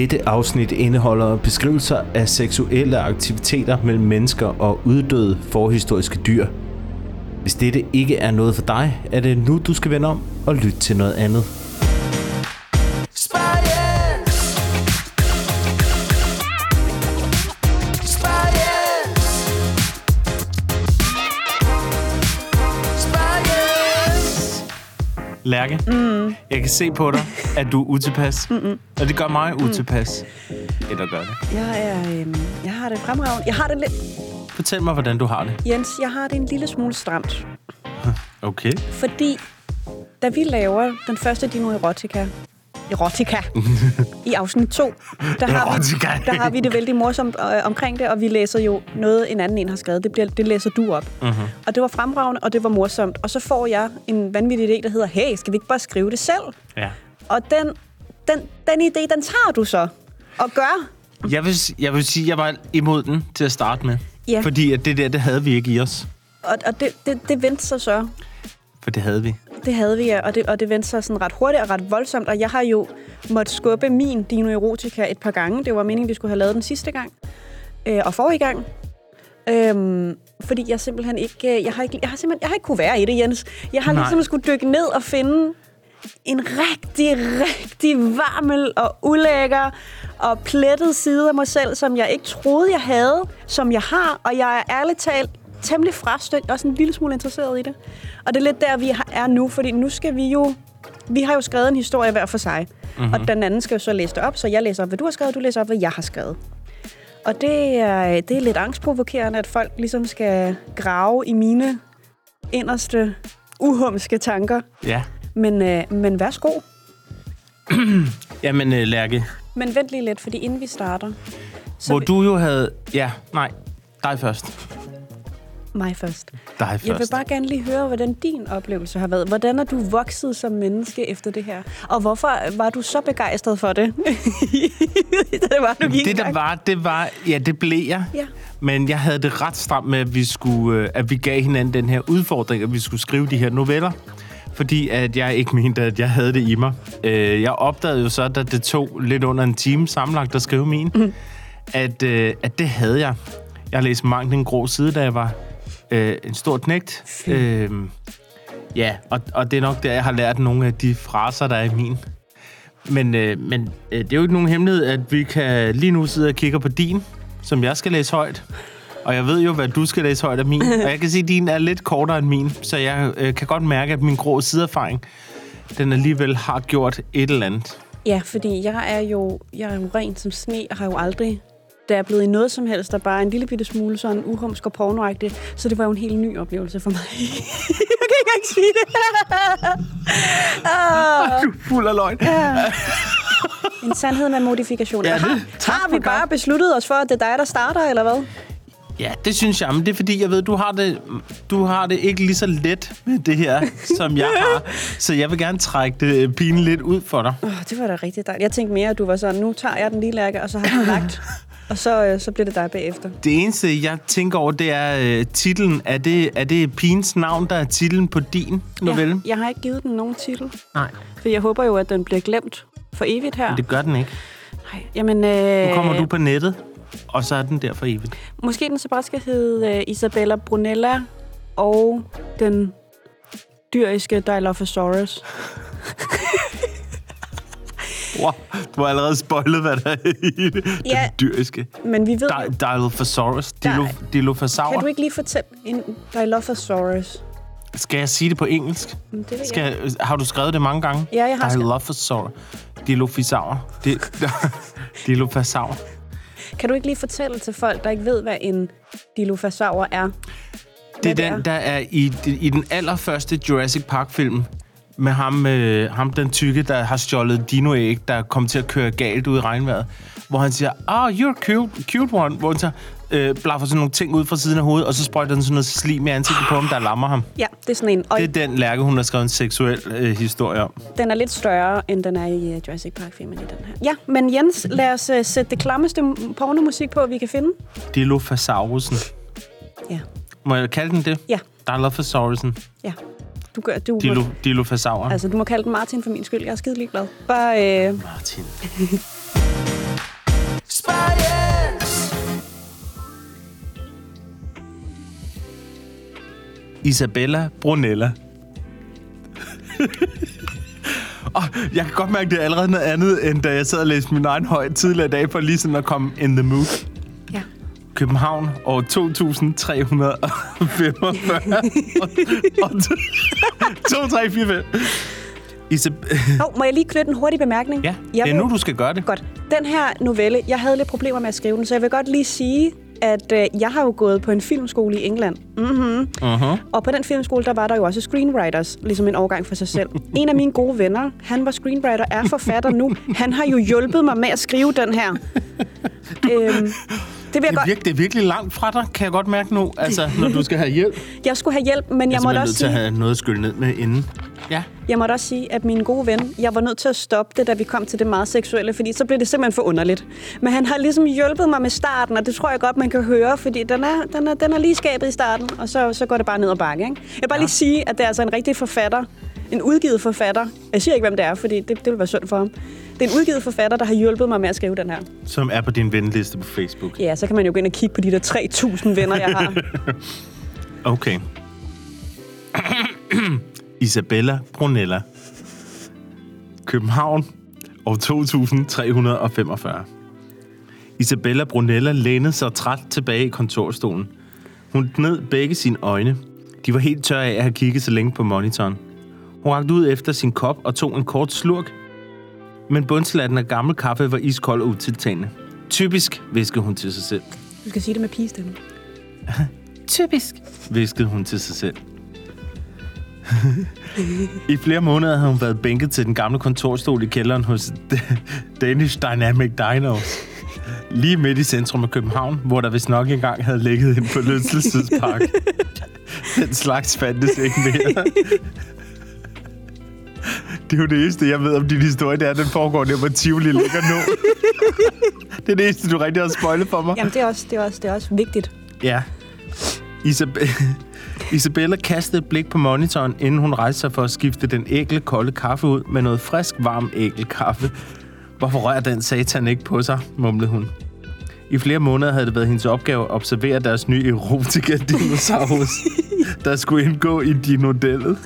Dette afsnit indeholder beskrivelser af seksuelle aktiviteter mellem mennesker og uddøde forhistoriske dyr. Hvis dette ikke er noget for dig, er det nu, du skal vende om og lytte til noget andet. Lærke, mm. jeg kan se på dig, at du er utilpas. Mm-mm. Og det gør mig utilpas. Eller gør det. Jeg, er, øhm, jeg har det fremragende. Jeg har det lidt... Fortæl mig, hvordan du har det. Jens, jeg har det en lille smule stramt. Okay. Fordi da vi laver den første Dino Erotica, Erotica, i afsnit 2, der har, vi, der har vi det vældig morsomt øh, omkring det, og vi læser jo noget, en anden en har skrevet. Det, bliver, det læser du op. Mhm. Uh-huh. Og det var fremragende, og det var morsomt. Og så får jeg en vanvittig idé, der hedder, hey, skal vi ikke bare skrive det selv? Ja. Og den, den, den idé, den tager du så og gør. Jeg vil, jeg vil sige, at jeg var imod den til at starte med. Ja. Fordi at det der, det havde vi ikke i os. Og, og det, det, det vendte sig så. For det havde vi. Det havde vi, ja, og det, og det vendte sig sådan ret hurtigt og ret voldsomt, og jeg har jo måttet skubbe min Dino Erotica et par gange. Det var meningen, vi skulle have lavet den sidste gang, øh, og forrige gang. Øhm, fordi jeg simpelthen ikke, øh, jeg har ikke, jeg har simpelthen, jeg har ikke kunne være i det, Jens. Jeg har Nej. ligesom skulle dykke ned og finde en rigtig, rigtig varmel og ulækker og plettet side af mig selv, som jeg ikke troede, jeg havde, som jeg har, og jeg er ærligt talt temmelig frastødt, også en lille smule interesseret i det. Og det er lidt der, vi er nu, fordi nu skal vi jo... Vi har jo skrevet en historie hver for sig, mm-hmm. og den anden skal jo så læse det op, så jeg læser op, hvad du har skrevet, du læser op, hvad jeg har skrevet. Og det er, det er lidt angstprovokerende, at folk ligesom skal grave i mine inderste uhumske tanker. Ja. Men, øh, men værsgo. Jamen, øh, Lærke, Men vent lige lidt, fordi inden vi starter... Så hvor vil- du jo havde... Ja, nej. Dig først. Mig først. Dig først. Jeg vil bare gerne lige høre, hvordan din oplevelse har været. Hvordan er du vokset som menneske efter det her? Og hvorfor var du så begejstret for det? det var, du gik det, der var, det var... Ja, det blev jeg. Ja. Men jeg havde det ret stramt med, at vi, skulle, øh, at vi gav hinanden den her udfordring, at vi skulle skrive de her noveller. Fordi at jeg ikke mente, at jeg havde det i mig. Øh, Jeg opdagede jo så, da det tog lidt under en time sammenlagt at skrive min, mm. at, øh, at det havde jeg. Jeg har læst mange den grå side, da jeg var øh, en stor knægt. Øh, ja, og, og det er nok der, jeg har lært nogle af de fraser, der er i min. Men, øh, men øh, det er jo ikke nogen hemmelighed, at vi kan lige nu sidde og kigge på din, som jeg skal læse højt. Og jeg ved jo, hvad du skal læse højt af min. Og jeg kan sige, at din er lidt kortere end min. Så jeg øh, kan godt mærke, at min grå sideerfaring, den alligevel har gjort et eller andet. Ja, fordi jeg er jo, jeg er jo ren som sne, og har jo aldrig der er blevet i noget som helst, der bare er en lille bitte smule sådan uhumsk og pornoagtigt. Så det var jo en helt ny oplevelse for mig. jeg kan ikke engang sige det. Ah. Du er fuld af løgn. En sandhed med modifikationer. Ja, det- har, har vi bare besluttet os for, at det er dig, der starter, eller hvad? Ja, det synes jeg, men det er fordi, jeg ved, du har det, du har det ikke lige så let med det her, som jeg har. Så jeg vil gerne trække det øh, pine lidt ud for dig. Oh, det var da rigtig dejligt. Jeg tænkte mere, at du var sådan, nu tager jeg den lille lærke, og så har jeg den lagt. Og så, øh, så bliver det dig bagefter. Det eneste, jeg tænker over, det er øh, titlen. Er det, er det Pines navn, der er titlen på din novelle? Ja, jeg har ikke givet den nogen titel. Nej. For jeg håber jo, at den bliver glemt for evigt her. Men det gør den ikke. Nej, jamen, øh, Nu kommer du på nettet, og så er den der for evigt. Måske den så bare skal hedde øh, Isabella Brunella og den dyriske Dilophosaurus. Wow, du har allerede spoilet, hvad der er i det. Ja. Dyriske. Men vi ved... Di- Dilophosaurus. Dilo, Nej. Dilophosaur. Kan du ikke lige fortælle en Dilophosaurus? Skal jeg sige det på engelsk? Det ved jeg. Skal, har du skrevet det mange gange? Ja, jeg har skrevet- Dilophosaur. Dilophosaur. Di- Dilophosaur. Kan du ikke lige fortælle til folk, der ikke ved, hvad en Dilophosaur er? Det er den, der er i, i den allerførste Jurassic Park-film med ham, øh, ham den tykke, der har stjålet dinoæg, der kom til at køre galt ud i regnvejret. Hvor han siger, ah, oh, you're cute, cute one. Hvor han så øh, blaffer sådan nogle ting ud fra siden af hovedet, og så sprøjter den sådan noget slim i ansigtet på ham, der lammer ham. Ja, det er sådan en. Og Det er den lærke, hun har skrevet en seksuel øh, historie om. den er lidt større, end den er i uh, Jurassic Park-filmen i den her. Ja, men Jens, lad os uh, sætte det klammeste pornomusik på, vi kan finde. Dilophosaurusen. Ja, Må jeg kalde den det? ja, Dilophosaurusen. ja. Du gør, du Dilo, må, Dilo Altså, du må kalde den Martin for min skyld. Jeg er skide ligeglad. Bare... Øh... Martin. Isabella Brunella. og jeg kan godt mærke, det er allerede noget andet, end da jeg sad og læste min egen højt tidligere i dag, for lige sådan at komme in the mood. København år 2345. og, og, 2, 3, 4, 5. Isab- Hov, må jeg lige knytte en hurtig bemærkning? ja, Jeg det er vil- nu, du skal gøre det. Godt. Den her novelle, jeg havde lidt problemer med at skrive den, så jeg vil godt lige sige, at øh, jeg har jo gået på en filmskole i England. Mm-hmm. Uh-huh. Og på den filmskole, der var der jo også screenwriters, ligesom en overgang for sig selv. En af mine gode venner, han var screenwriter, er forfatter nu. Han har jo hjulpet mig med at skrive den her. øhm, det vil jeg Det er, godt... virke, det er virkelig langt fra dig, kan jeg godt mærke nu. Altså, når du skal have hjælp. Jeg skulle have hjælp, men jeg, Jeg måtte er også nødt til at sige, have noget at skylle ned med inden. Ja. jeg måtte også sige, at min gode ven, jeg var nødt til at stoppe det, da vi kom til det meget seksuelle, fordi så blev det simpelthen for underligt. Men han har ligesom hjulpet mig med starten, og det tror jeg godt, man kan høre, fordi den er, den er, den er lige skabet i starten, og så, så går det bare ned ad bakke. Ikke? Jeg vil bare Ja. lige sige, at det er altså en rigtig forfatter, en udgivet forfatter. Jeg siger ikke, hvem det er, fordi det, det vil være synd for ham. Det er en udgivet forfatter, der har hjulpet mig med at skrive den her. Som er på din venliste på Facebook. Ja, så kan man jo gå ind og kigge på de der 3.000 venner, jeg har. Okay. Isabella Brunella. København år 2345. Isabella Brunella lænede sig træt tilbage i kontorstolen. Hun gned begge sine øjne. De var helt tørre af at have kigget så længe på monitoren. Hun rakte ud efter sin kop og tog en kort slurk. Men bundslatten af gammel kaffe var iskold og utiltagende. Typisk, viskede hun til sig selv. Du skal sige det med pigestemme. Typisk, viskede hun til sig selv. I flere måneder havde hun været bænket til den gamle kontorstol i kælderen hos Danish Dynamic Dinos. Lige midt i centrum af København, hvor der vist nok engang havde ligget en forlystelsespark. Den slags fandtes ikke mere. Det er jo det eneste, jeg ved om din historie, det er, at den foregår der, hvor Tivoli ligger nu. Det er det eneste, du rigtig har spoilet for mig. Jamen, det er også, det er også, det er også vigtigt. Ja. Isab- Isabella kastede et blik på monitoren, inden hun rejste sig for at skifte den ægle kolde kaffe ud med noget frisk, varm ægelkaffe. Hvorfor rører den satan ikke på sig, mumlede hun. I flere måneder havde det været hendes opgave at observere deres nye erotika dinosaurus, der skulle indgå i dinodellet.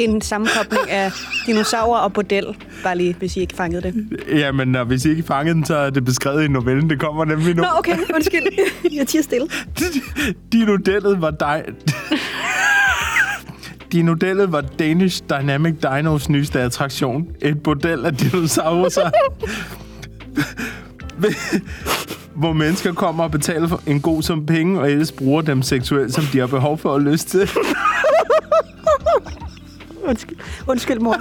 En sammenkobling af dinosaurer og bordel. Bare lige, hvis I ikke fangede det. Jamen, når, hvis I ikke fangede den, så er det beskrevet i novellen. Det kommer nemlig nu. Nå, okay. Undskyld. Jeg tiger stille. Dinodellet var dig... Dinodellet var Danish Dynamic Dinos nyeste attraktion. Et bordel af dinosaurer. hvor mennesker kommer og betaler for en god sum penge, og ellers bruger dem seksuelt, som de har behov for og lyst til. Undskyld, Undskyld mor.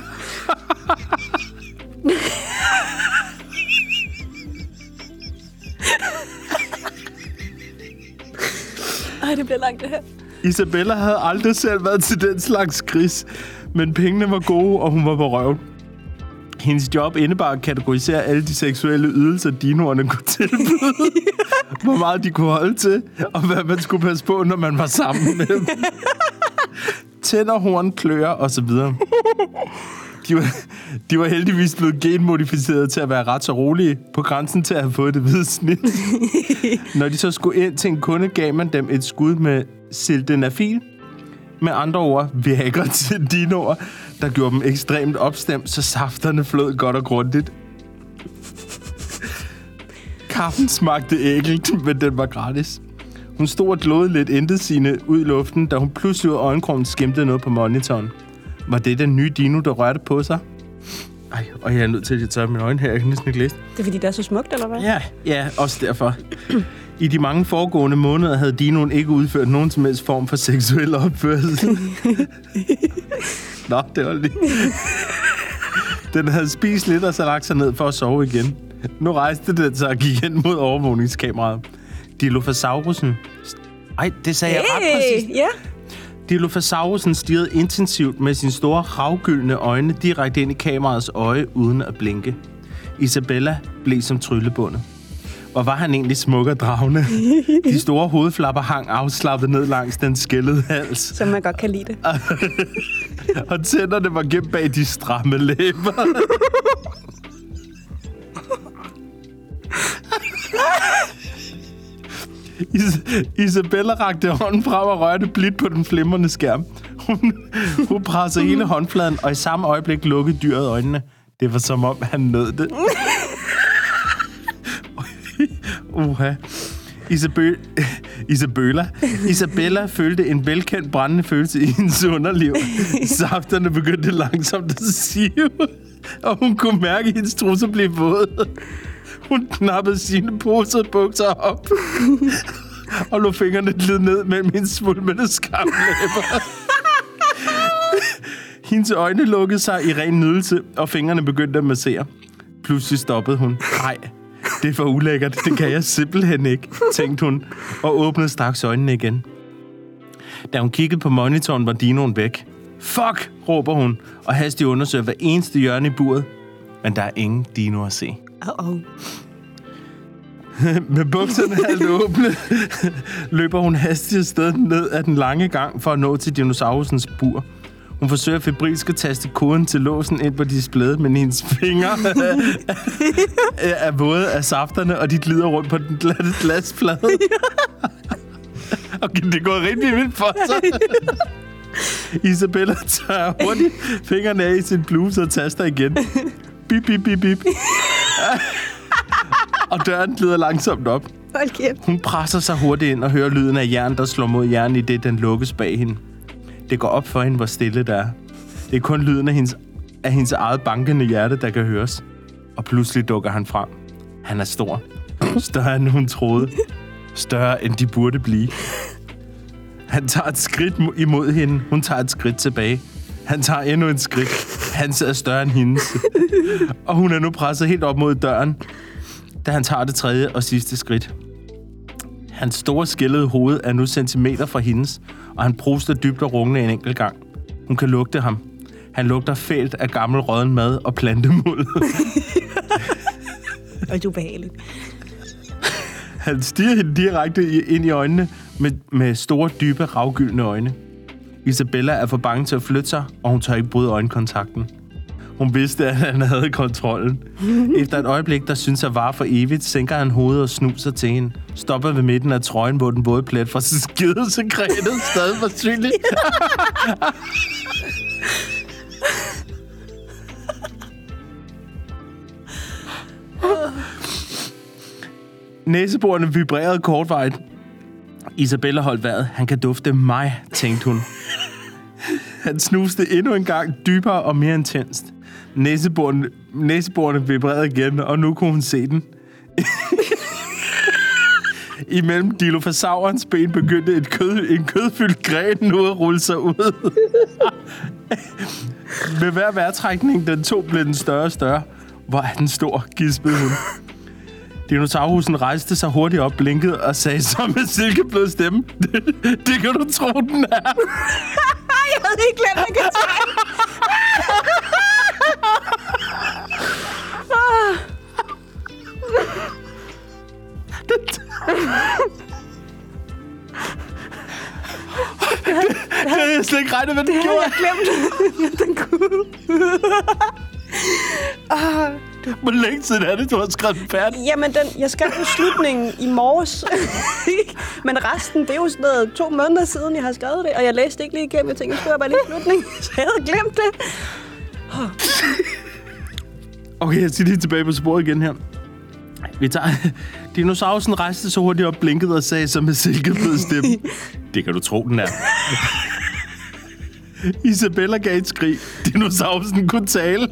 Ej, det bliver langt, det her. Isabella havde aldrig selv været til den slags gris, men pengene var gode, og hun var på røven. Hendes job indebar at kategorisere alle de seksuelle ydelser, dinoerne kunne tilbyde. Hvor meget de kunne holde til, og hvad man skulle passe på, når man var sammen med dem. Tænder, horn, kløer og så videre. De var, de var heldigvis blevet genmodificeret til at være ret så rolige, på grænsen til at have fået det hvide snit. Når de så skulle ind til en kunde, gav man dem et skud med sildenafil. Med andre ord, Viagra til dinoer, der gjorde dem ekstremt opstemt, så safterne flød godt og grundigt. Kaffen smagte ægelt, men den var gratis. Hun stod og glåede lidt intet sine ud i luften, da hun pludselig ud af øjenkrogen skimtede noget på monitoren. Var det den nye dino, der rørte på sig? Ej, og jeg er nødt til at tørre mine øjne her. Jeg kan næsten ikke læse. Det er, fordi det er så smukt, eller hvad? Ja, ja, også derfor. I de mange foregående måneder havde dinoen ikke udført nogen som helst form for seksuel opførsel. Nå, det var lige... Den havde spist lidt og så lagt sig ned for at sove igen. Nu rejste den sig og gik hen mod overvågningskameraet. Dilophosaurusen... Ej, det sagde jeg ret præcist. Hey, ja. Dilophosaurusen stirrede intensivt med sine store havgyldne øjne direkte ind i kameraets øje uden at blinke. Isabella blev som tryllebundet. Hvor var han egentlig smuk og dragende. De store hovedflapper hang afslappet ned langs den skældede hals, Som man godt kan lide det. og tænderne var gemt bag de stramme læber. Is- Isabella rakte hånden frem og rørte blidt på den flimrende skærm. Hun, hun pressede hele håndfladen, og i samme øjeblik lukkede dyret øjnene. Det var som om, han nød det. Uha. Isabel, Isabella. Isabella følte en velkendt brændende følelse i hendes underliv. Safterne begyndte langsomt at sive, og hun kunne mærke, at hendes trusser blev våde. Hun knappede sine posede bukser op og lå fingrene glide ned mellem hendes svulmende skamlæber. Hendes øjne lukkede sig i ren nydelse, og fingrene begyndte at massere. Pludselig stoppede hun. Nej, det er for ulækkert. Det kan jeg simpelthen ikke, tænkte hun, og åbnede straks øjnene igen. Da hun kiggede på monitoren, var dinoen væk. Fuck, råber hun, og hastigt undersøger hver eneste hjørne i buret. Men der er ingen dino at se. Uh-oh. Med bukserne halvt åbne, løber hun hastigt afsted ned ad den lange gang for at nå til dinosaurusens bur. Hun forsøger febrilsk at taste koden til låsen ind på displayet, men hendes fingre er våde af safterne, og de glider rundt på den glatte glasplade. Okay, det går rigtig vildt for sig. Isabella tager hurtigt fingrene af i sin bluse og taster igen. Bip, bip, bip, bip. og døren glider langsomt op. Hold kæft. Hun presser sig hurtigt ind og hører lyden af jern, der slår mod jern i det, den lukkes bag hende. Det går op for hende, hvor stille der er. Det er kun lyden af hendes, af hendes eget bankende hjerte, der kan høres. Og pludselig dukker han frem. Han er stor. Større end hun troede. Større end de burde blive. Han tager et skridt mo- imod hende. Hun tager et skridt tilbage. Han tager endnu et skridt. Hans er større end hendes. Og hun er nu presset helt op mod døren, da han tager det tredje og sidste skridt. Hans store skældede hoved er nu centimeter fra hendes, og han pruster dybt og rungende en enkelt gang. Hun kan lugte ham. Han lugter fælt af gammel rådden mad og plantemuld. Og det er ubehageligt. Han stiger hende direkte ind i øjnene med, med store, dybe, ravgyldne øjne. Isabella er for bange til at flytte sig, og hun tør ikke bryde øjenkontakten. Hun vidste, at han havde kontrollen. Efter et øjeblik, der synes at vare for evigt, sænker han hovedet og snuser til hende. Stopper ved midten af trøjen, hvor den våde plet fra sin skide sekretet stadig var synlig. Næseborene vibrerede kortvarigt. Isabella holdt vejret. Han kan dufte mig, tænkte hun. Han snuste endnu en gang dybere og mere intenst. Næseborene, næseborene vibrerede igen, og nu kunne hun se den. Imellem dilofasaurens ben begyndte et kød, en kødfyldt gren nu at rulle sig ud. Med hver vejrtrækning, den to blev den større og større. Hvor er den stor, gispede hun. Dinosaurhusen rejste sig hurtigt op, blinkede og sagde så med silkeblød stemme. Det, det kan du tro, den er. Jeg havde ikke glemt, man kan tage. Det havde jeg slet ikke regnet med, den Jeg gjorde. havde glemt, den kunne. Ah, Hvor længe siden er det, du har skrevet den færdig? Jamen, den, jeg skrev på slutningen i morges. Men resten, det er jo sådan noget to måneder siden, jeg har skrevet det. Og jeg læste ikke lige igennem. Jeg tænkte, jeg skriver bare lige slutningen. Så jeg havde glemt det. Okay, jeg skal lige tilbage på sporet igen her. Vi tager... Dinosaurusen rejste så hurtigt op, blinkede og sagde så med silkeblød stemme. Det kan du tro, den er. Isabella gav et skrig. Dinosaurusen kunne tale.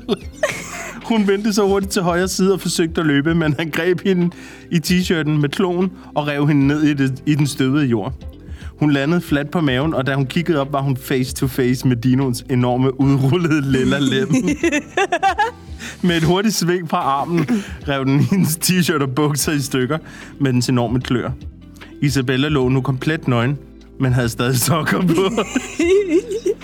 Hun vendte så hurtigt til højre side og forsøgte at løbe, men han greb hende i t-shirten med kloen og rev hende ned i, det, i den støvede jord. Hun landede fladt på maven, og da hun kiggede op, var hun face to face med Dinos enorme udrullede lilla lem. Med et hurtigt sving fra armen rev den hendes t-shirt og bukser i stykker med dens enorme klør. Isabella lå nu komplet nøgen, men havde stadig sokker på.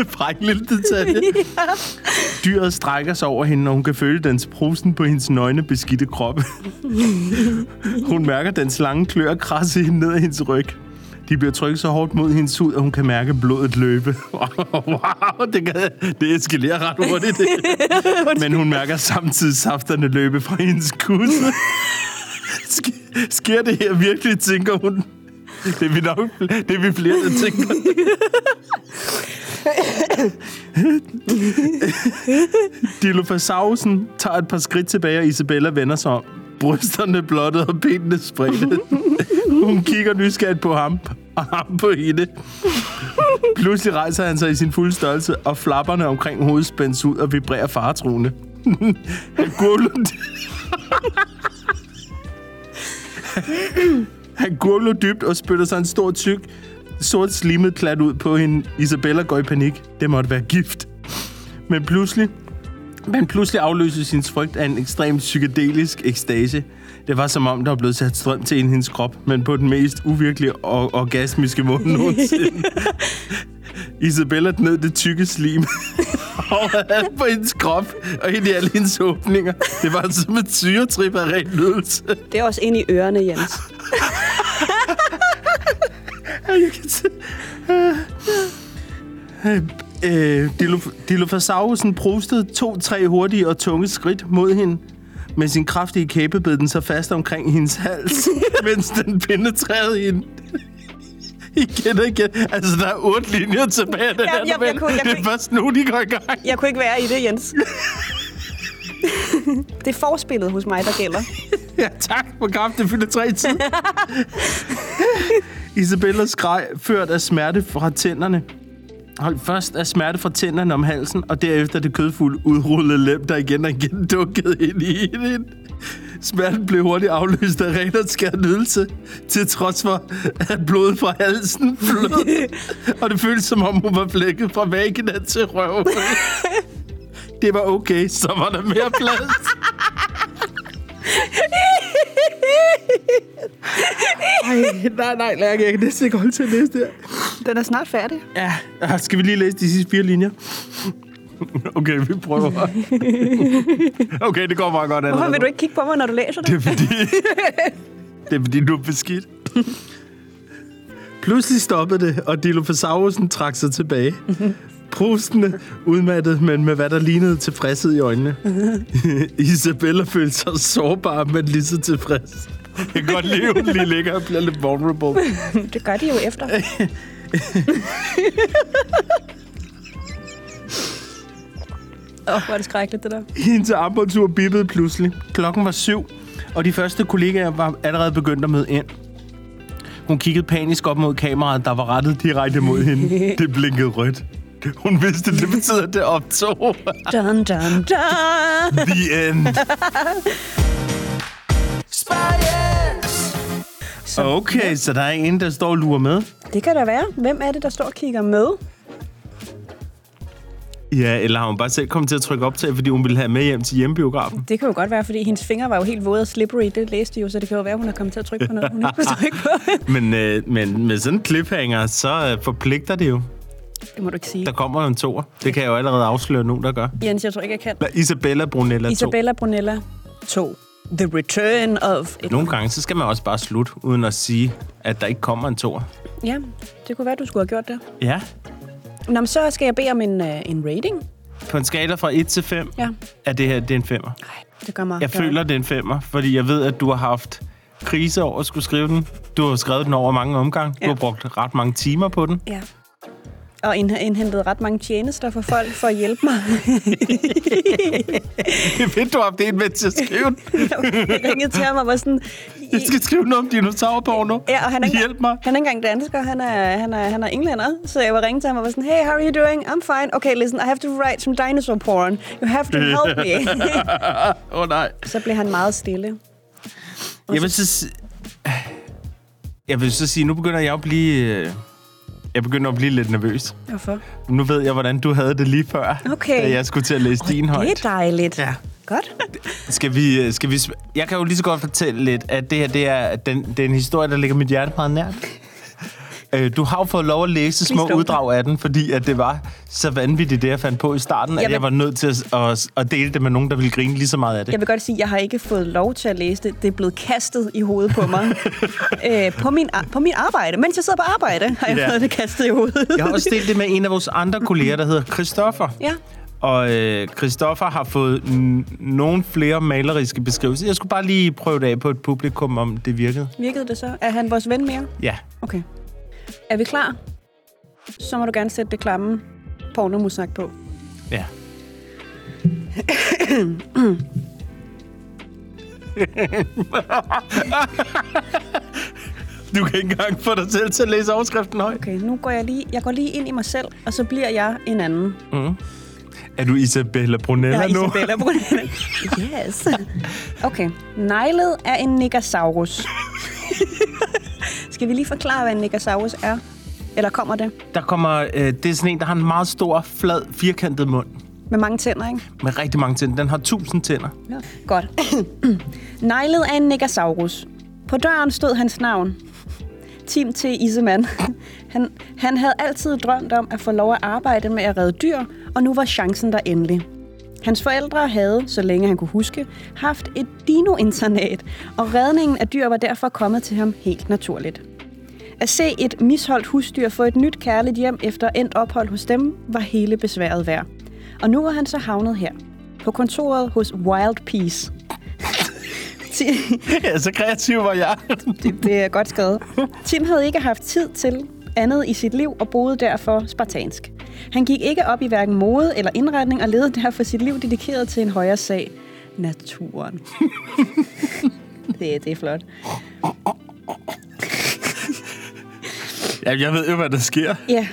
Fræk lille detalje. Dyret strækker sig over hende, og hun kan føle dens prusen på hendes nøgne beskidte krop. hun mærker dens lange klør krasse hende ned ad hendes ryg. De bliver trykket så hårdt mod hendes hud, at hun kan mærke blodet løbe. wow, det, kan, det eskalerer ret hurtigt. Men hun mærker samtidig safterne løbe fra hendes kusse. Sk- sker det her virkelig, tænker hun. Det er vi nok, det er vi flere, der tænker. Dilophosaurus'en tager et par skridt tilbage, og Isabella vender sig om. Brysterne blottet og benene spredte. Hun kigger nysgerrigt på ham, og ham på hende. Pludselig rejser han sig i sin fulde størrelse, og flapperne omkring hovedet spændes ud og vibrerer faretruende. Han gurgler... Han gurgler dybt og spytter sig en stor tyk, sort slimet klat ud på hende. Isabella går i panik. Det måtte være gift. Men pludselig, men pludselig afløses hendes frygt af en ekstremt psykedelisk ekstase. Det var som om, der var blevet sat strøm til hendes krop, men på den mest uvirkelige og orgasmiske måde nogensinde. Isabella gned det tykke slim overalt på hendes krop og ind i alle hendes åbninger. Det var som et syretrip af ren nydelse. Det er også ind i ørerne, Jens. Jeg kan. Øh, Dilo- Dilophosaurus'en prostede to-tre hurtige og tunge skridt mod hende. Med sin kraftige kæbe bed den sig fast omkring hendes hals, mens den penetrerede hende. Igen og igen. Altså, der er otte linjer tilbage af den Ja, her jeg- jeg novelle. kunne- jeg Det er først nu, de går i gang. Jeg kunne ikke være i det, Jens. det er forspillet hos mig, der gælder. Ja, tak for kraft. Det fylder tre tid. Isabella skreg, ført af smerte fra tænderne. Hold først af smerte fra tænderne om halsen, og derefter det kødfulde udrullede lem, der igen og igen dukkede ind i hende. Smerten blev hurtigt afløst af ren og skær nydelse, til trods for, at blodet fra halsen flød. og det føltes, som om hun var flækket fra vagina til røv. Det var okay, så var der mere plads. Ej, nej, nej, Lærke, jeg kan næsten ikke holde til at læse det her. Den er snart færdig. Ja, skal vi lige læse de sidste fire linjer? Okay, vi prøver. Okay, det går meget godt. Hvorfor allerede vil nu. du ikke kigge på mig, når du læser Det det? er fordi... det er fordi, du er beskidt. Pludselig stoppede det, og Dilophosaurus'en trak sig tilbage. Prustende, udmattet, men med hvad der lignede tilfredshed i øjnene. Isabella følte sig sårbar, men lige så tilfreds. Jeg kan godt lide, at hun lige ligger og bliver lidt vulnerable. Det gør de jo efter. Åh, oh, hvor er det skrækkeligt, det der. Hendes armbåndsur bippede pludselig. Klokken var syv, og de første kollegaer var allerede begyndt at møde ind. Hun kiggede panisk op mod kameraet, der var rettet direkte mod hende. Det blinkede rødt. Hun vidste, det betyder, at det optog. Dun, dun, dun. The end. Spyens. Så, Okay, så der er en, der står og lurer med. Det kan der være. Hvem er det, der står og kigger med? Ja, eller har hun bare selv kommet til at trykke optag, fordi hun ville have med hjem til hjemmebiografen? Det kan jo godt være, fordi hendes fingre var jo helt våde og slippery. Det læste jo, så det kan jo være, hun er kommet til at trykke på noget, hun ikke kunne trykke på. Men, øh, men med sådan en cliffhanger, så øh, forpligter det jo. Det må du ikke sige. Der kommer jo en toer. Det kan jeg jo allerede afsløre nu, der gør. Jens, jeg tror ikke, jeg kan. Isabella Brunella 2. Isabella Brunella 2. The Return of... Nogle gange, så skal man også bare slutte, uden at sige, at der ikke kommer en toer. Ja, det kunne være, du skulle have gjort det. Ja. Nå, men så skal jeg bede om en, uh, en rating. På en skala fra 1 til 5, Ja. er det her det er en femmer. Nej, det gør mig... Jeg gør- føler, det er en femmer, fordi jeg ved, at du har haft krise over at skulle skrive den. Du har skrevet den over mange omgange. Du Ja. har brugt ret mange timer på den. Ja. Og ind- indhentet ret mange tjenester for folk for at hjælpe mig. Ved, du har haft en med til at skrive jeg ringede til ham og var sådan... Jeg skal skrive noget om dinosaurporno. Ja, og han er, ikke, Hjælp mig. han er ikke engang dansker, han er, han, er, han er englænder. Så jeg var ringe til ham og var sådan, hey, how are you doing? I'm fine. Okay, listen, I have to write some dinosaur porn. You have to help me. Åh oh, nej. så blev han meget stille. Jeg vil så, jeg vil så sige, nu begynder jeg at blive... Jeg begynder at blive lidt nervøs. Hvorfor? Nu ved jeg, hvordan du havde det lige før, Okay. da jeg skulle til at læse din højt. Det er dejligt. Ja. Godt. Skal vi, øh, skal vi... Jeg kan jo lige så godt fortælle lidt, at det her det er, den, det er en historie, der ligger mit hjerte meget nært. Øh, Du har jo fået lov at læse små Please don't. uddrag af den, fordi at det var så vanvittigt, det jeg fandt på i starten, at Jeg vil- jeg var nødt til at, at, at dele det med nogen, der ville grine lige så meget af det. Jeg vil godt sige, at jeg har ikke fået lov til at læse det. Det er blevet kastet i hovedet på mig. øh, på, min, på min arbejde. Mens jeg sidder på arbejde, har jeg Ja. fået det kastet i hovedet. Jeg har også delt det med en af vores andre kolleger, der hedder Christoffer. ja. Og øh, Christoffer har fået n- nogle flere maleriske beskrivelser. Jeg skulle bare lige prøve det af på et publikum, om det virkede. Virkede det så? Er han vores ven mere? Ja. Okay. Er vi klar? Så må du gerne sætte det klamme pornomusak på. Ja. du kan ikke engang få dig selv til at læse overskriften højt. Okay, nu går jeg lige, jeg går lige ind i mig selv, og så bliver jeg en anden. Mm. Er du Isabella Brunella Jeg er nu? Isabella Brunella. Yes. Okay. Neglet er en Negasaurus. Skal vi lige forklare, hvad en Negasaurus er? Eller kommer det? Der kommer, øh, det er sådan en, der har en meget stor, flad, firkantet mund. Med mange tænder, ikke? Med rigtig mange tænder. Den har tusind tænder. Ja. Godt. Neglet er en Negasaurus. På døren stod hans navn. Tim T. Iseman. Han, han havde altid drømt om at få lov at arbejde med at redde dyr, og nu var chancen der endelig. Hans forældre havde, så længe han kunne huske, haft et dino-internat, og redningen af dyr var derfor kommet til ham helt naturligt. At se et misholdt husdyr få et nyt kærligt hjem efter endt ophold hos dem, var hele besværet værd. Og nu var han så havnet her, på kontoret hos Wild Peace. Ja, så kreativ var jeg. det, det er godt skrevet. Tim havde ikke haft tid til andet i sit liv og boede derfor spartansk. Han gik ikke op i hverken mode eller indretning og levede derfor sit liv dedikeret til en højere sag. Naturen. det, det er flot ja, jeg ved jo, hvad der sker. Ja.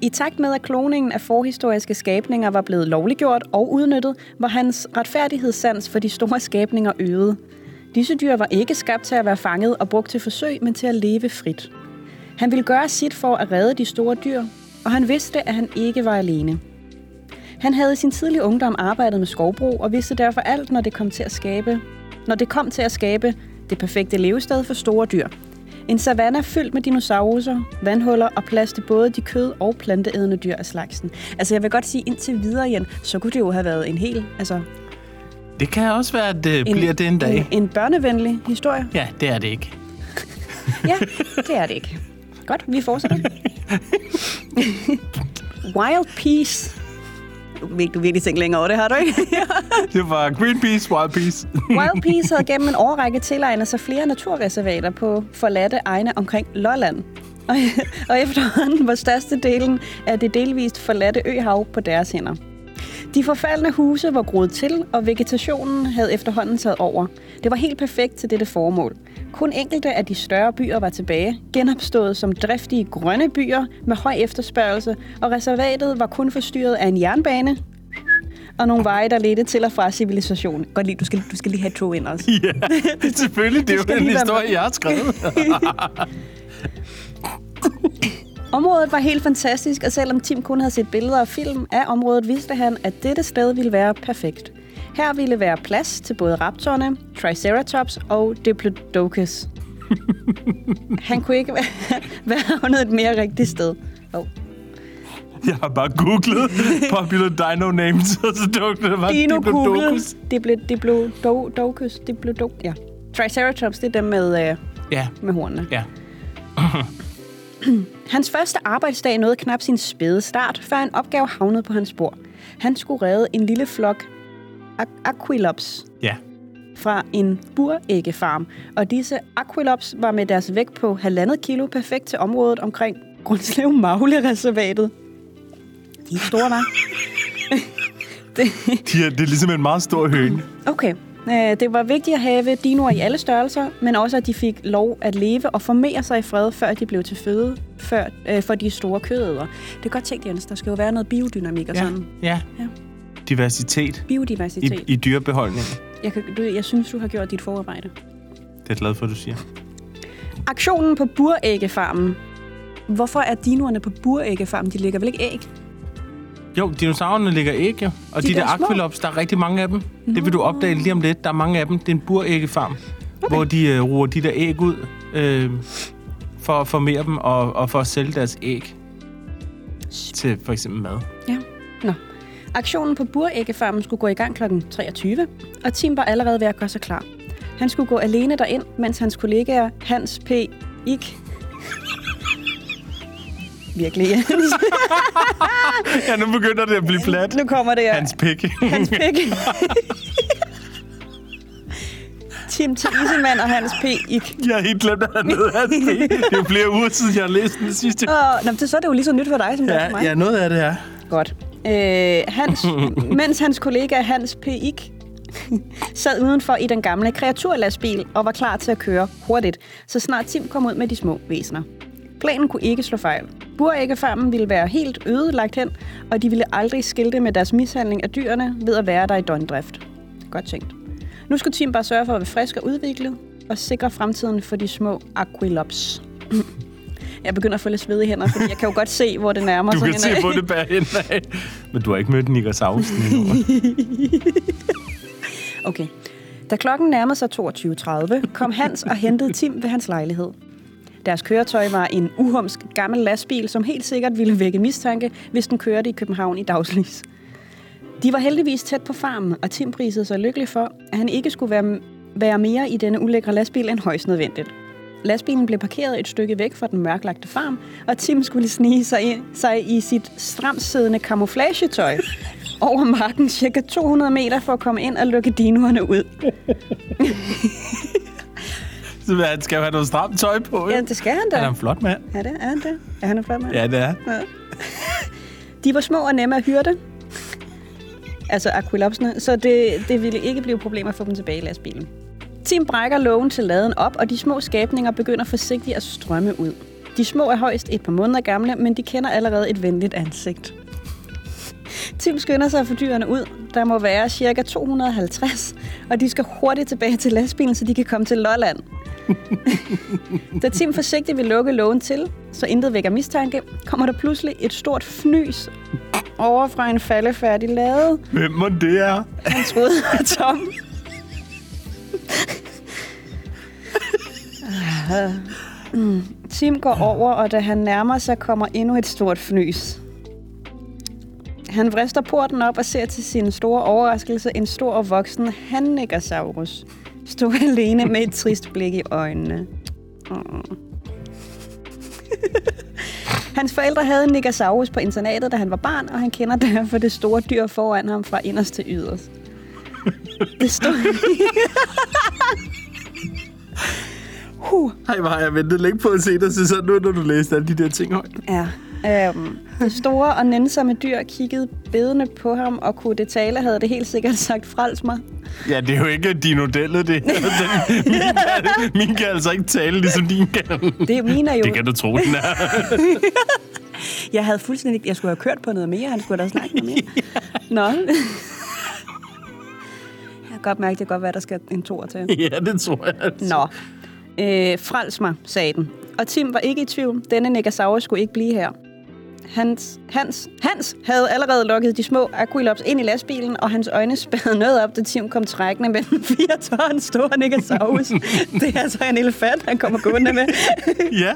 I takt med, at kloningen af forhistoriske skabninger var blevet lovliggjort og udnyttet, var hans retfærdighedssans for de store skabninger øget. Disse dyr var ikke skabt til at være fanget og brugt til forsøg, men til at leve frit. Han ville gøre sit for at redde de store dyr, og han vidste, at han ikke var alene. Han havde i sin tidlige ungdom arbejdet med skovbrug og vidste derfor alt, når det kom til at skabe, når det kom til at skabe det perfekte levested for store dyr. En savanne fyldt med dinosaurer, vandhuller og plads til både de kød- og planteædende dyr af slagsen. Altså jeg vil godt sige, indtil videre igen, så kunne det jo have været en hel, altså Det kan også være, at det en, bliver det en dag. En, en børnevenlig historie. Ja, det er det ikke. Ja, det er det ikke. Godt, vi fortsætter. Wild Peace. Du du virkelig tænke længere over det, har du ikke? Det var Greenpeace, Wildpeace. Wild Peace havde gennem en årrække tilegnet sig flere naturreservater på forladte egne omkring Lolland. Og, og efterhånden var størstedelen af det delvist forladte øhav på deres hænder. De forfaldne huse var groet til, og vegetationen havde efterhånden taget over. Det var helt perfekt til dette formål. Kun enkelte af de større byer var tilbage, genopstået som driftige grønne byer med høj efterspørgsel, og reservatet var kun forstyrret af en jernbane og nogle veje, der ledte til og fra civilisationen. Godt lige, du skal, du skal lige have tog ind også. ja, selvfølgelig. Det er jo en lige være historie, jeg har skrevet. Området var helt fantastisk, og selvom Tim kun havde set billeder og film af området, vidste han, at dette sted ville være perfekt. Her ville være plads til både raptorerne, Triceratops og Diplodocus. han kunne ikke være, havnet et mere rigtigt sted. Oh. Jeg har bare googlet Popular Dino Names, og så dukkede det bare Dino. Diplodocus. Diplodocus. Diplodocus. Ja. Triceratops, det er dem med, øh, Ja, med hornene. ja. Hans første arbejdsdag nåede knap sin spæde start, før en opgave havnede på hans bord. Han skulle redde en lille flok aquilops Ja. fra en buræggefarm, og disse aquilops var med deres vægt på halvandet kilo perfekt til området omkring Grundslev Magle-reservatet. De er store, var. De er, det er ligesom en meget stor høne. Okay. Øh, Det var vigtigt at have dinoer i alle størrelser, men også at de fik lov at leve og formere sig i fred, før de blev til føde før, øh, for de store kødædere. Det er godt tænkt, Jens. Der skal jo være noget biodynamik og Ja, sådan. ja. Ja. Diversitet i, Biodiversitet. i dyrebeholdningen. Jeg, kan, du, jeg synes, du har gjort dit forarbejde. Det er jeg glad for, du siger. Aktionen på buræggefarmen. Hvorfor er dinoerne på buræggefarmen? De lægger vel ikke æg? Jo, dinosaurerne ligger æg, jo. Og De de, de der aquilops, der er rigtig mange af dem. Det vil du opdage lige om lidt. Der er mange af dem. Det er en buræggefarm, okay. hvor de øh, ruer de der æg ud øh, for at formere dem og, og for at sælge deres æg til for eksempel mad. Ja. Nå. Aktionen på buræggefarmen skulle gå i gang kl. 23, og Tim var allerede ved at gøre sig klar. Han skulle gå alene derind, mens hans kollegaer Hans P. Ik. Virkelig. Ja, nu begynder det at blive plat. nu kommer det her. Hans pik. Hans pik. Tim Tisemand og Hans P. Ik. Jeg har helt glemt, at han hed Hans pik. Det er jo flere uger siden, jeg har læst den sidste. Og, nå, det, så er det jo lige så nyt for dig, som det er for Ja, mig. ja, noget af det er. Godt. Øh, hans, mens hans kollega Hans P. Ik. sad udenfor i den gamle kreaturlastbil og var klar til at køre hurtigt, så snart Tim kom ud med de små væsener. Planen kunne ikke slå fejl. Buræggefarmen ville være helt ødelagt hen, og de ville aldrig skilte med deres mishandling af dyrene ved at være der i døgndrift. Godt tænkt. Nu skulle Tim bare sørge for at være frisk og udviklet, og sikre fremtiden for de små Aquilops. Jeg begynder at få lidt sved i hænder, fordi jeg kan jo godt se, hvor det nærmer Du sig kan se henad. på det bag af. Men du har ikke mødt Niklas Sausen endnu. Okay. Da klokken nærmede sig 22.30, kom Hans og hentede Tim ved hans lejlighed. Deres køretøj var en uhumsk gammel lastbil, som helt sikkert ville vække mistanke, hvis den kørte i København i dagslys. De var heldigvis tæt på farmen, og Tim prisede sig lykkelig for, at han ikke skulle være, være mere i denne ulækre lastbil end højst nødvendigt. Lastbilen blev parkeret et stykke væk fra den mørklagte farm, og Tim skulle snige sig, ind, sig i sit stramsiddende camouflagetøj over marken cirka 200 meter for at komme ind og lukke dinoerne ud. Så han skal jo have noget stramt tøj på, Ja, ja. det skal han da. Han er en flot mand. Ja, det er han det. Er han en flot mand? Ja, det er. De var små og nemme at hyrde. Altså aquilopsene, så det, det ville ikke blive problemer at få dem tilbage i lastbilen. Tim brækker lågen til laden op, og de små skabninger begynder forsigtigt at strømme ud. De små er højst et par måneder gamle, men de kender allerede et venligt ansigt. Tim skynder sig at få dyrene ud. Der må være cirka 250, og de skal hurtigt tilbage til lastbilen, så de kan komme til Lolland. Da Tim forsigtigt vil lukke lågen til, så intet vækker mistanke, kommer der pludselig et stort fnys over fra en faldefærdig lade. Hvem må det er? Han troede, at Tom... Tim går over, og da han nærmer sig, kommer endnu et stort fnys. Han vrister porten op og ser til sin store overraskelse en stor og voksen Hannigasaurus stå alene med et trist blik i øjnene. Mm. Hans forældre havde en Nigasaurus på internatet, da han var barn, og han kender derfor det store dyr foran ham fra inderst til yderst. Det står... huh. Ej, hvor har jeg ventet længe på at se dig sådan ud, når du læste alle de der ting højt. Ja. Øhm, det store og nænsomme dyr kiggede bedende på ham, og kunne det tale, havde det helt sikkert sagt frels mig. Ja, det er jo ikke dinodellet, det her. Den, min, kan, min kan altså ikke tale, ligesom din kan. Det min er jo... Det kan du tro, den er. Jeg havde fuldstændig... ikke- Jeg skulle have kørt på noget mere, han skulle da snakke noget mere. Nå. Jeg kan godt mærke, det kan godt være, der skal en tor til. ja, det tror jeg. Altså. Nå. Øh, frels mig, sagde den. Og Tim var ikke i tvivl. Denne Negasaurus skulle ikke blive her. Hans, Hans, Hans havde allerede lukket de små Aquilops ind i lastbilen, og hans øjne spærrede noget op, da Tim kom trækkende med den 4 ton store Negasaurus. det er altså en elefant, han kommer gående med. Ja.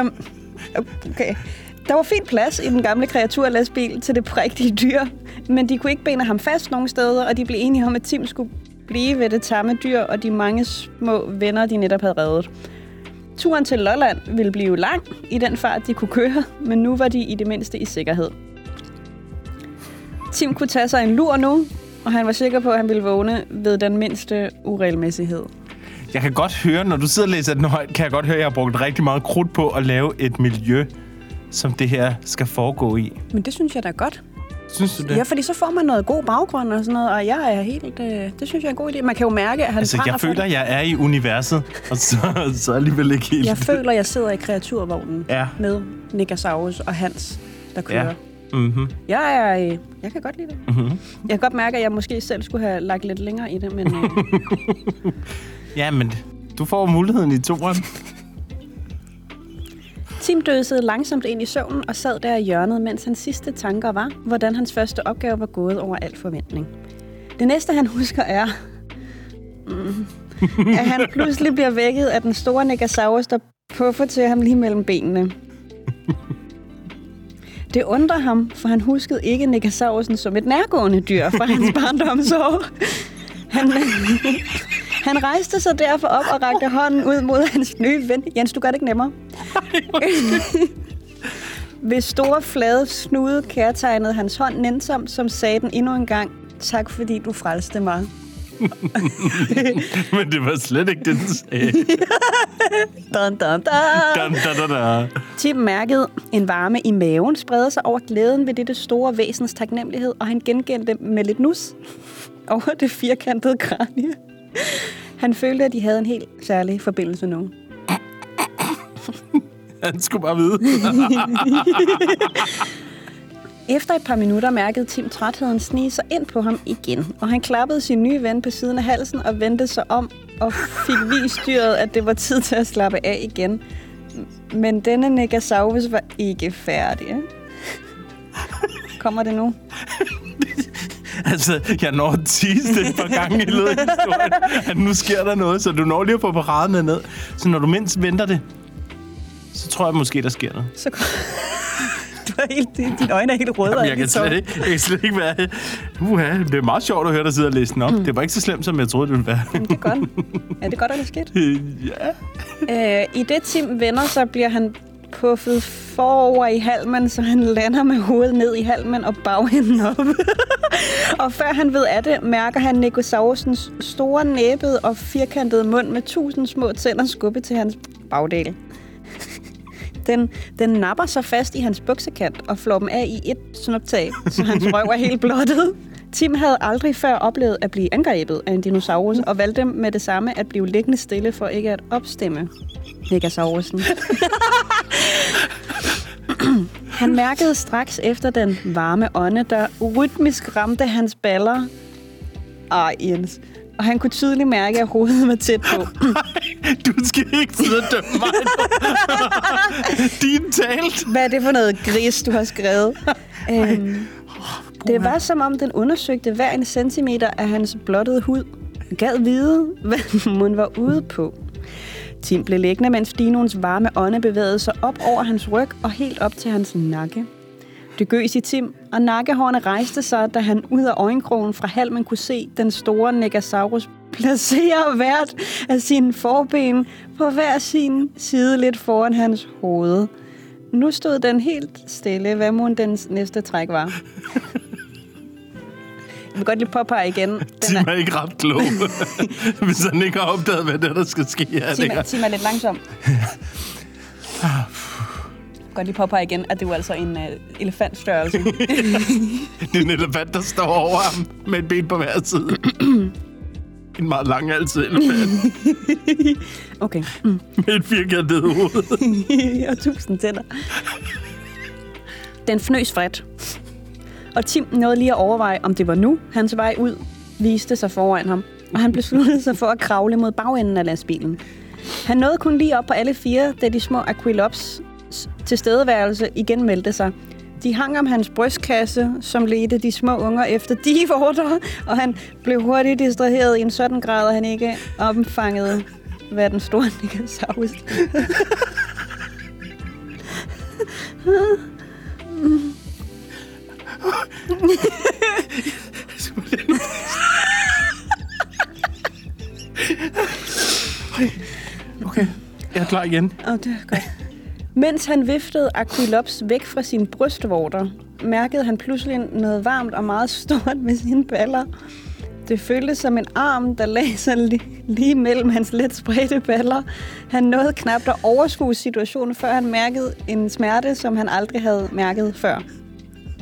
øhm, okay. Der var fint plads i den gamle kreaturlastbil til det prægtige dyr, men de kunne ikke binde ham fast nogen steder, og de blev enige om, at Tim skulle blive ved det tamme dyr og de mange små venner, de netop havde reddet. Turen til Lolland ville blive lang i den fart, de kunne køre, men nu var de i det mindste i sikkerhed. Tim kunne tage sig en lur nu, og han var sikker på, at han ville vågne ved den mindste uregelmæssighed. Jeg kan godt høre, når du sidder og læser den højt, kan jeg godt høre, at jeg har brugt rigtig meget krudt på at lave et miljø, som det her skal foregå i. Men det synes jeg da er godt. Synes du det? Ja, fordi så får man noget god baggrund og sådan noget, og jeg er helt... Øh, det synes jeg er en god idé. Man kan jo mærke, at han Altså, jeg føler, jeg er i universet, og så, så alligevel ikke helt. Jeg føler, jeg sidder i kreaturvognen Ja. med Nigasaurus og Hans, der kører. Ja. Mm-hmm. Jeg er... Øh, jeg kan godt lide det. Mm-hmm. Jeg kan godt mærke, at jeg måske selv skulle have lagt lidt længere i det, men... Øh, Ja, men du får muligheden i toeren. Tim døsede langsomt ind i søvnen og sad der i hjørnet, mens hans sidste tanker var, hvordan hans første opgave var gået over al forventning. Det næste, han husker, er, mm, at han pludselig bliver vækket af den store Negasaurus, der puffer til ham lige mellem benene. Det undrer ham, for han huskede ikke Negasaurusen som et nærgående dyr fra hans barndomsår. Han, han rejste sig derfor op og rakte hånden ud mod hans nye ven. Jens, du gør det ikke nemmere. Ved store flade snude kærtegnede hans hånd nænsomt, som sagde den endnu en gang, tak fordi du frelste mig. Men det var slet ikke det, den sagde. Dun, dun, dun. Da, da, da, da. Tim mærkede en varme i maven sprede sig over glæden ved dette store væsens taknemmelighed, og han gengældte med lidt nus over det firkantede kranie. Han følte, at de havde en helt særlig forbindelse nu. Han skulle bare vide. Efter et par minutter mærkede Tim trætheden snige sig ind på ham igen, og han klappede sin nye ven på siden af halsen og vendte sig om og fik vist dyret, at det var tid til at slappe af igen. Men denne Negasaurus var ikke færdig. Kommer det nu? altså, jeg når at tease det et par gange i løbet af historien, at nu sker der noget, så du når lige at få paraderne ned. Så når du mindst venter det, så tror jeg måske, der sker noget. Så helt, dine øjne er helt røde. Jamen, jeg, kan slet ikke, jeg kan slet ikke være... Uha, det er meget sjovt at høre dig sidde og læse den op. Det var ikke så slemt, som jeg troede, det ville være. Jamen, det er godt. Er det godt eller skidt? ja. Øh, I det Tim vender, så bliver han puffet forover i halmen, så han lander med hovedet ned i halmen og bagenden op. og før han ved af det, mærker han Nicosaurusens store næbede og firkantede mund med tusind små tænder skubbe til hans bagdel. Den, den napper sig fast i hans buksekant og flår dem af i et snuptag, så hans røv er helt blottet. Tim havde aldrig før oplevet at blive angrebet af en dinosaurus, og valgte med det samme at blive liggende stille for ikke at opstemme Megasaurusen. Han mærkede straks efter den varme ånde, der rytmisk ramte hans baller. Ej, Jens. Og han kunne tydeligt mærke, at hovedet var tæt på. Du skal ikke sidde og dømme mig. Din talt. Hvad er det for noget gris, du har skrevet? øhm, det var som om, den undersøgte hver en centimeter af hans blottede hud. Gad vide, hvad hun var ude på. Tim blev liggende, mens dinoens varme ånde bevægede sig op over hans ryg og helt op til hans nakke. Det gøs i Tim, og nakkehårene rejste sig, da han ud af øjenkrogen fra halmen kunne se den store Negasaurus placere hvert af sine forben på hver sin side lidt foran hans hoved. Nu stod den helt stille, hvad må dens næste træk var. Jeg vil godt lige påpege igen. Den Tim er, er ikke ret klog, hvis han ikke har opdaget, hvad det er, der skal ske. Tim, Tim er lidt langsom. Godt lige påpege igen, at det var altså en uh, elefantstørrelse. det er en elefant, der står over ham med et ben på hver side. en meget lang altid elefant Okay. Mm. med et firkantet hoved. og tusind tænder. Den fnøs vredt. Og Tim nåede lige at overveje, om det var nu, hans vej ud viste sig foran ham. Og han besluttede sig for at kravle mod bagenden af lastbilen. Han nåede kun lige op på alle fire, da de små Aquilops tilstedeværelse igen meldte sig. De hang om hans brystkasse, som ledte de små unger efter de vorter, og han blev hurtigt distraheret i en sådan grad, at han ikke omfangede, hvad den store Nicosaurus Okay, jeg er klar igen. Åh, oh, det er godt. Mens han viftede Aquilops væk fra sine brystvorter, mærkede han pludselig noget varmt og meget stort med sine baller. Det føltes som en arm, der lagde sig lige mellem hans let spredte baller. Han nåede knap at overskue situationen, før han mærkede en smerte, som han aldrig havde mærket før.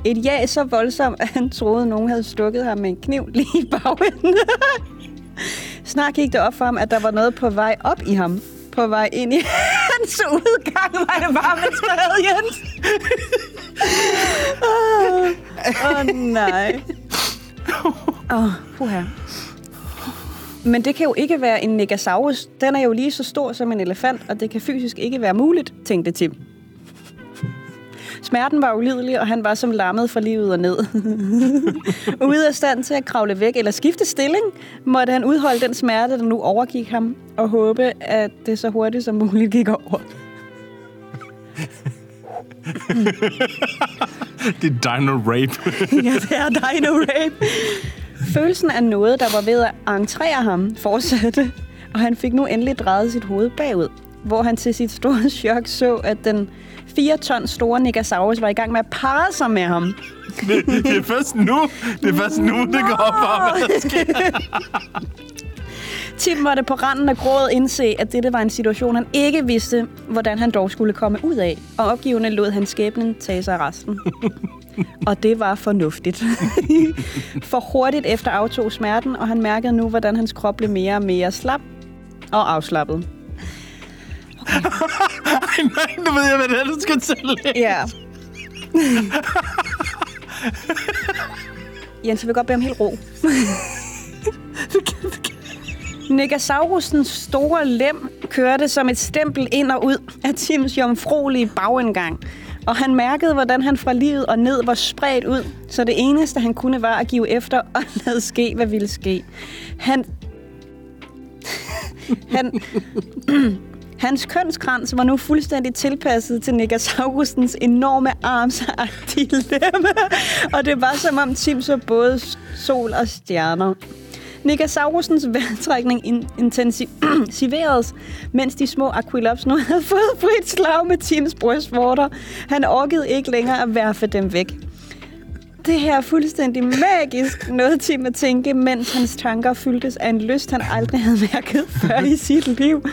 Et ja så voldsomt, at han troede, at nogen havde stukket ham med en kniv lige i bagenden. Snart gik det op for ham, at der var noget på vej op i ham. På vej ind i hans udgang var det bare med træet, Jens. Åh oh, oh, nej. Åh, oh, puha. Men det kan jo ikke være en Negasaurus. Den er jo lige så stor som en elefant, og det kan fysisk ikke være muligt, tænkte Tim. Smerten var ulidelig, og han var som lammet fra livet og ned. Ude af stand til at kravle væk eller skifte stilling, måtte han udholde den smerte, der nu overgik ham, og håbe, at det så hurtigt som muligt gik over. Det er dino rape. ja, det er dino rape. Følelsen af noget, der var ved at entrere ham, fortsatte, og han fik nu endelig drejet sit hoved bagud. hvor han til sit store chok så, at den 4 ton store Nigasaurus var i gang med at parre sig med ham. Det, det er først nu, det er først nu, det går op for mig. Tim måtte på randen af gråd indse, at dette var en situation, han ikke vidste, hvordan han dog skulle komme ud af. Og opgivende lod han skæbnen tage sig af resten. og det var fornuftigt. For hurtigt efter aftog smerten, og han mærkede nu, hvordan hans krop blev mere og mere slap og afslappet. Ej, nej, nu ved jeg, hvad det er, du skal til. Ja. Jens, jeg vil godt bede om helt ro. Negasaurusens store lem kørte som et stempel ind og ud af Tims jomfruelige bagindgang. Og han mærkede, hvordan han fra livet og ned var spredt ud, så det eneste, han kunne, var at give efter og lade ske, hvad ville ske. Han... han... Hans kønskrans var nu fuldstændig tilpasset til Negasaurusens enorme armsagtige lemme, og det var som om Tim så både sol og stjerner. Negasaurusens vejrtrækning in- intensiveredes, mens de små Aquilops nu havde fået frit slag med Tims brystvorter. Han orkede ikke længere at værfe dem væk. Det her er fuldstændig magisk, noget Tim at tænke, mens hans tanker fyldtes af en lyst, han aldrig havde mærket før i sit liv.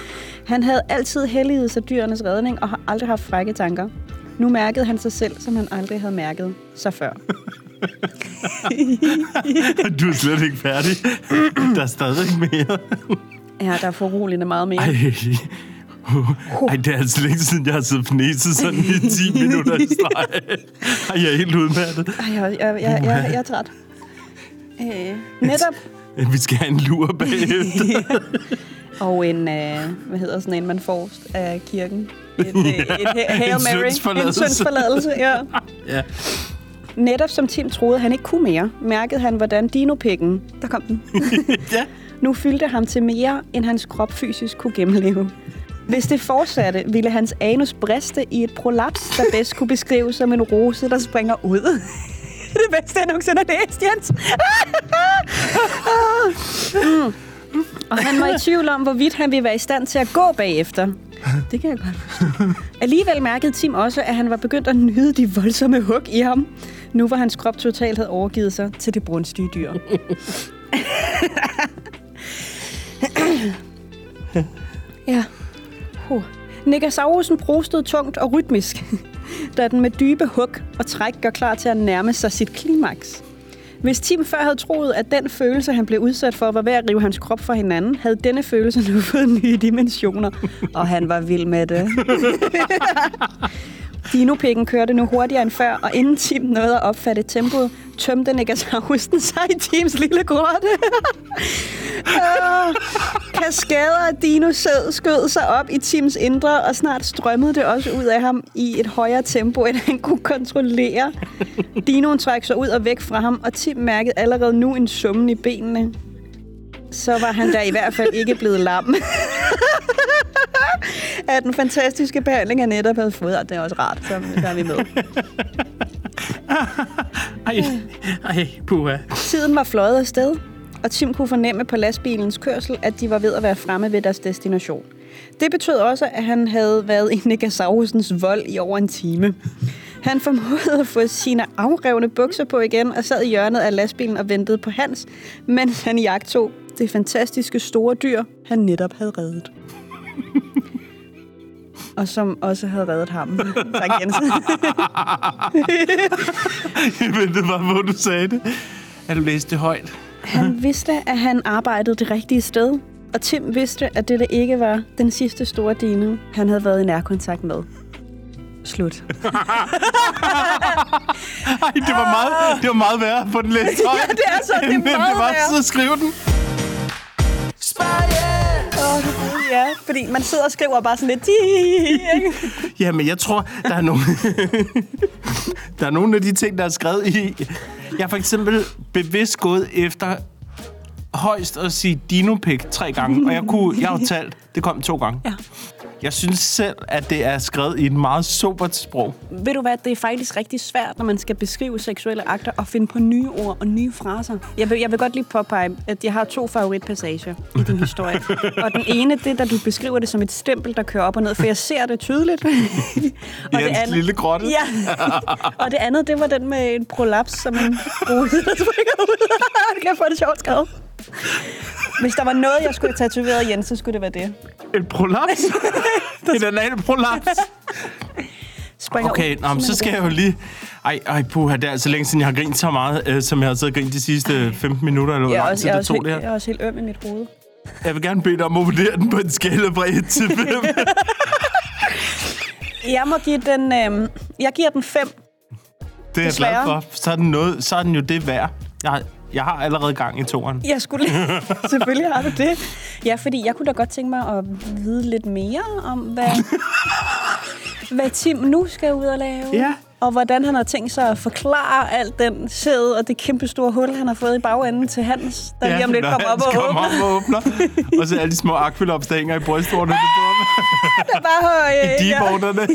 Han havde altid helliget sig dyrenes redning og har aldrig haft frække tanker. Nu mærkede han sig selv, som han aldrig havde mærket sig før. Du er slet ikke færdig. Der er stadig mere. Ja, der er foruroligende meget mere. Ej. Ej, det er altså længe siden, jeg har siddet fnæset sådan i 10 minutter i streg. Ej, jeg er helt udmattet. Ej, jeg, jeg, jeg, jeg, jeg er træt. Øh, netop. Vi skal have en lur bagefter. Og en, øh, hvad hedder sådan en, man får af kirken? Et, øh, et ha- Hail En Mary. En syndsforladelse, ja. ja. Netop som Tim troede, han ikke kunne mere, mærkede han, hvordan dinopikken, der kom den, ja. nu fyldte ham til mere, end hans krop fysisk kunne gennemleve. Hvis det fortsatte, ville hans anus briste i et prolaps, der bedst kunne beskrives som en rose, der springer ud. det bedste, jeg nogensinde har læst, Jens. Mm. Og han var i tvivl om, hvorvidt han ville være i stand til at gå bagefter. Det kan jeg godt. Alligevel mærkede Tim også, at han var begyndt at nyde de voldsomme hug i ham. Nu var hans krop totalt havde overgivet sig til det brunstige dyr. ja. Huh. Negasaurusen prostede tungt og rytmisk, da den med dybe hug og træk gør klar til at nærme sig sit klimaks. Hvis Tim før havde troet, at den følelse, han blev udsat for, var ved at rive hans krop fra hinanden, havde denne følelse nu fået nye dimensioner, og han var vild med det. Dinopikken kørte nu hurtigere end før, og inden Tim nåede at opfatte tempoet, tømte Negasaurusen altså sig i Tims lille grotte. Øh, kaskader af dinosæd skød sig op i Tims indre, og snart strømmede det også ud af ham i et højere tempo, end han kunne kontrollere. Dinoen træk sig ud og væk fra ham, og Tim mærkede allerede nu en summen i benene. Så var han der i hvert fald ikke blevet lam. at den fantastiske behandling, han netop havde fået, og det er også rart, så, så er vi med. Ej, ej, puha. Tiden var fløjet afsted, og Tim kunne fornemme på lastbilens kørsel, at de var ved at være fremme ved deres destination. Det betød også, at han havde været i Negasaurusens vold i over en time. Han formåede at få sine afrevne bukser på igen og sad i hjørnet af lastbilen og ventede på Hans, mens han jagtog det fantastiske store dyr, han netop havde reddet. Og som også havde reddet ham. Tak, Jens. Jeg ventede bare at du sagde det. At du læste det højt. Han vidste, at han arbejdede det rigtige sted, og Tim vidste, at det ikke var den sidste store dino, han havde været i nærkontakt med. Slut. Ej, det var meget, det var meget værre på den læste højt. Ja, det er så- det er meget det var værre. så skrive den. Spyens! Ja, fordi man sidder og skriver bare sådan lidt... ikke? Jamen, jeg tror, der er nogle... der er nogle af de ting, der er skrevet i... Jeg er for eksempel bevidst gået efter højst at sige dinopik tre gange, og jeg, kunne, jeg har talt, det kom to gange. Ja. Jeg synes selv, at det er skrevet i et meget sobert sprog. Ved du hvad, det er faktisk rigtig svært, når man skal beskrive seksuelle akter og finde på nye ord og nye fraser. Jeg vil, jeg vil godt lige påpege, at jeg har to favoritpassager i din historie. og den ene, det er, da du beskriver det som et stempel, der kører op og ned, for jeg ser det tydeligt. og I hans lille grotte. Ja, og det andet, det var den med en prolaps, som en rude, der springer ud. det kan jeg få det sjovt skrevet. Hvis der var noget, jeg skulle have tatoveret igen, så skulle det være det. En prolaps? en anal prolaps? Springer Okay, ud, nå, men så skal jeg jo lige... Ej, ej, puha, det er altså længe siden, jeg har grint så meget, øh, som jeg har siddet og grint de sidste 15 minutter, eller hvor lang tid det tog det helt, jeg her. er også helt øm i mit hoved. Jeg vil gerne bede dig om at vurdere den på en skala fra 1 til 5. Jeg må give den... Øh, jeg giver den 5. Det er jeg glad for. Så er, den noget, så er den jo det værd. Jeg har, jeg har allerede gang i toeren. Jeg skulle Selvfølgelig har du det. Ja, fordi jeg kunne da godt tænke mig at vide lidt mere om, hvad, hvad Tim nu skal ud og lave. Ja. Og hvordan han har tænkt sig at forklare alt den sæd og det kæmpe store hul, han har fået i bagenden til Hans, der lige om lidt kommer op og kommer op og åbner. og så alle de små akvælopster hænger i ham. Der bare, øh, I ja. divorterne.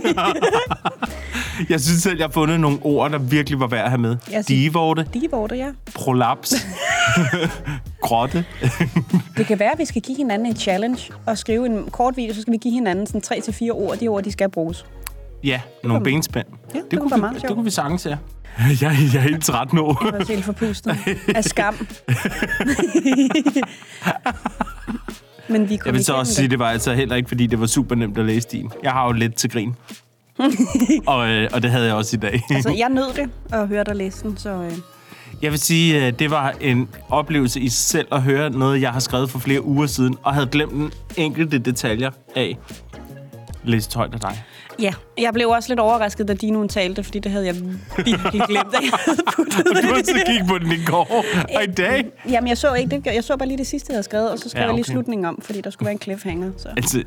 jeg synes selv, jeg har fundet nogle ord, der virkelig var værd at have med. Synes- Divorte, Divorter, ja. prolaps, grotte. Det kan være, at vi skal give hinanden en challenge og skrive en kort video, så skal vi give hinanden sådan 3-4 ord. De ord, de skal bruges. Ja, nogle benspænd. Ja, det kunne kunne være vi, meget det kunne vi sagtens, ja. Jeg, jeg er helt træt nu. Jeg er helt forpustet af skam. Men vi Jeg vil så også sige, det var altså heller ikke, fordi det var super nemt at læse din. Jeg har jo lidt til grin. og, øh, og det havde jeg også i dag. Altså, jeg nød det at høre dig læse den, så... Øh, Jeg vil sige, at det var en oplevelse i sig selv at høre noget, jeg har skrevet for flere uger siden, og havde glemt en enkelte detaljer af. Læst højt af dig. Ja, jeg blev også lidt overrasket, da Dinoen talte, fordi det havde jeg virkelig glemt, at jeg havde puttet Du har det. så kigge på den i går og i dag. Jamen, jeg så ikke det. Jeg så bare lige det sidste, jeg havde skrevet, og så skrev Ja, okay. jeg lige slutningen om, fordi der skulle være en cliffhanger. Så. Altså,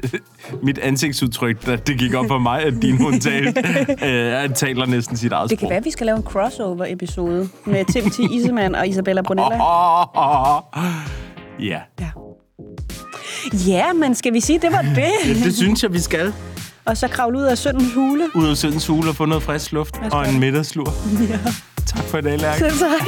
mit ansigtsudtryk, da det gik op for mig, at din hun talte, øh, taler næsten sit eget Det kan sprog. være, at vi skal lave en crossover-episode med Tim T. Iseman og Isabella Brunella. Ja, Ja. Ja, men skal vi sige, det var det? det synes jeg, vi skal. Og så kravle ud af søndens hule. Ud af søndens hule og få noget frisk luft og en middagslur. Ja. Tak for i dag, Lærke. Selv tak.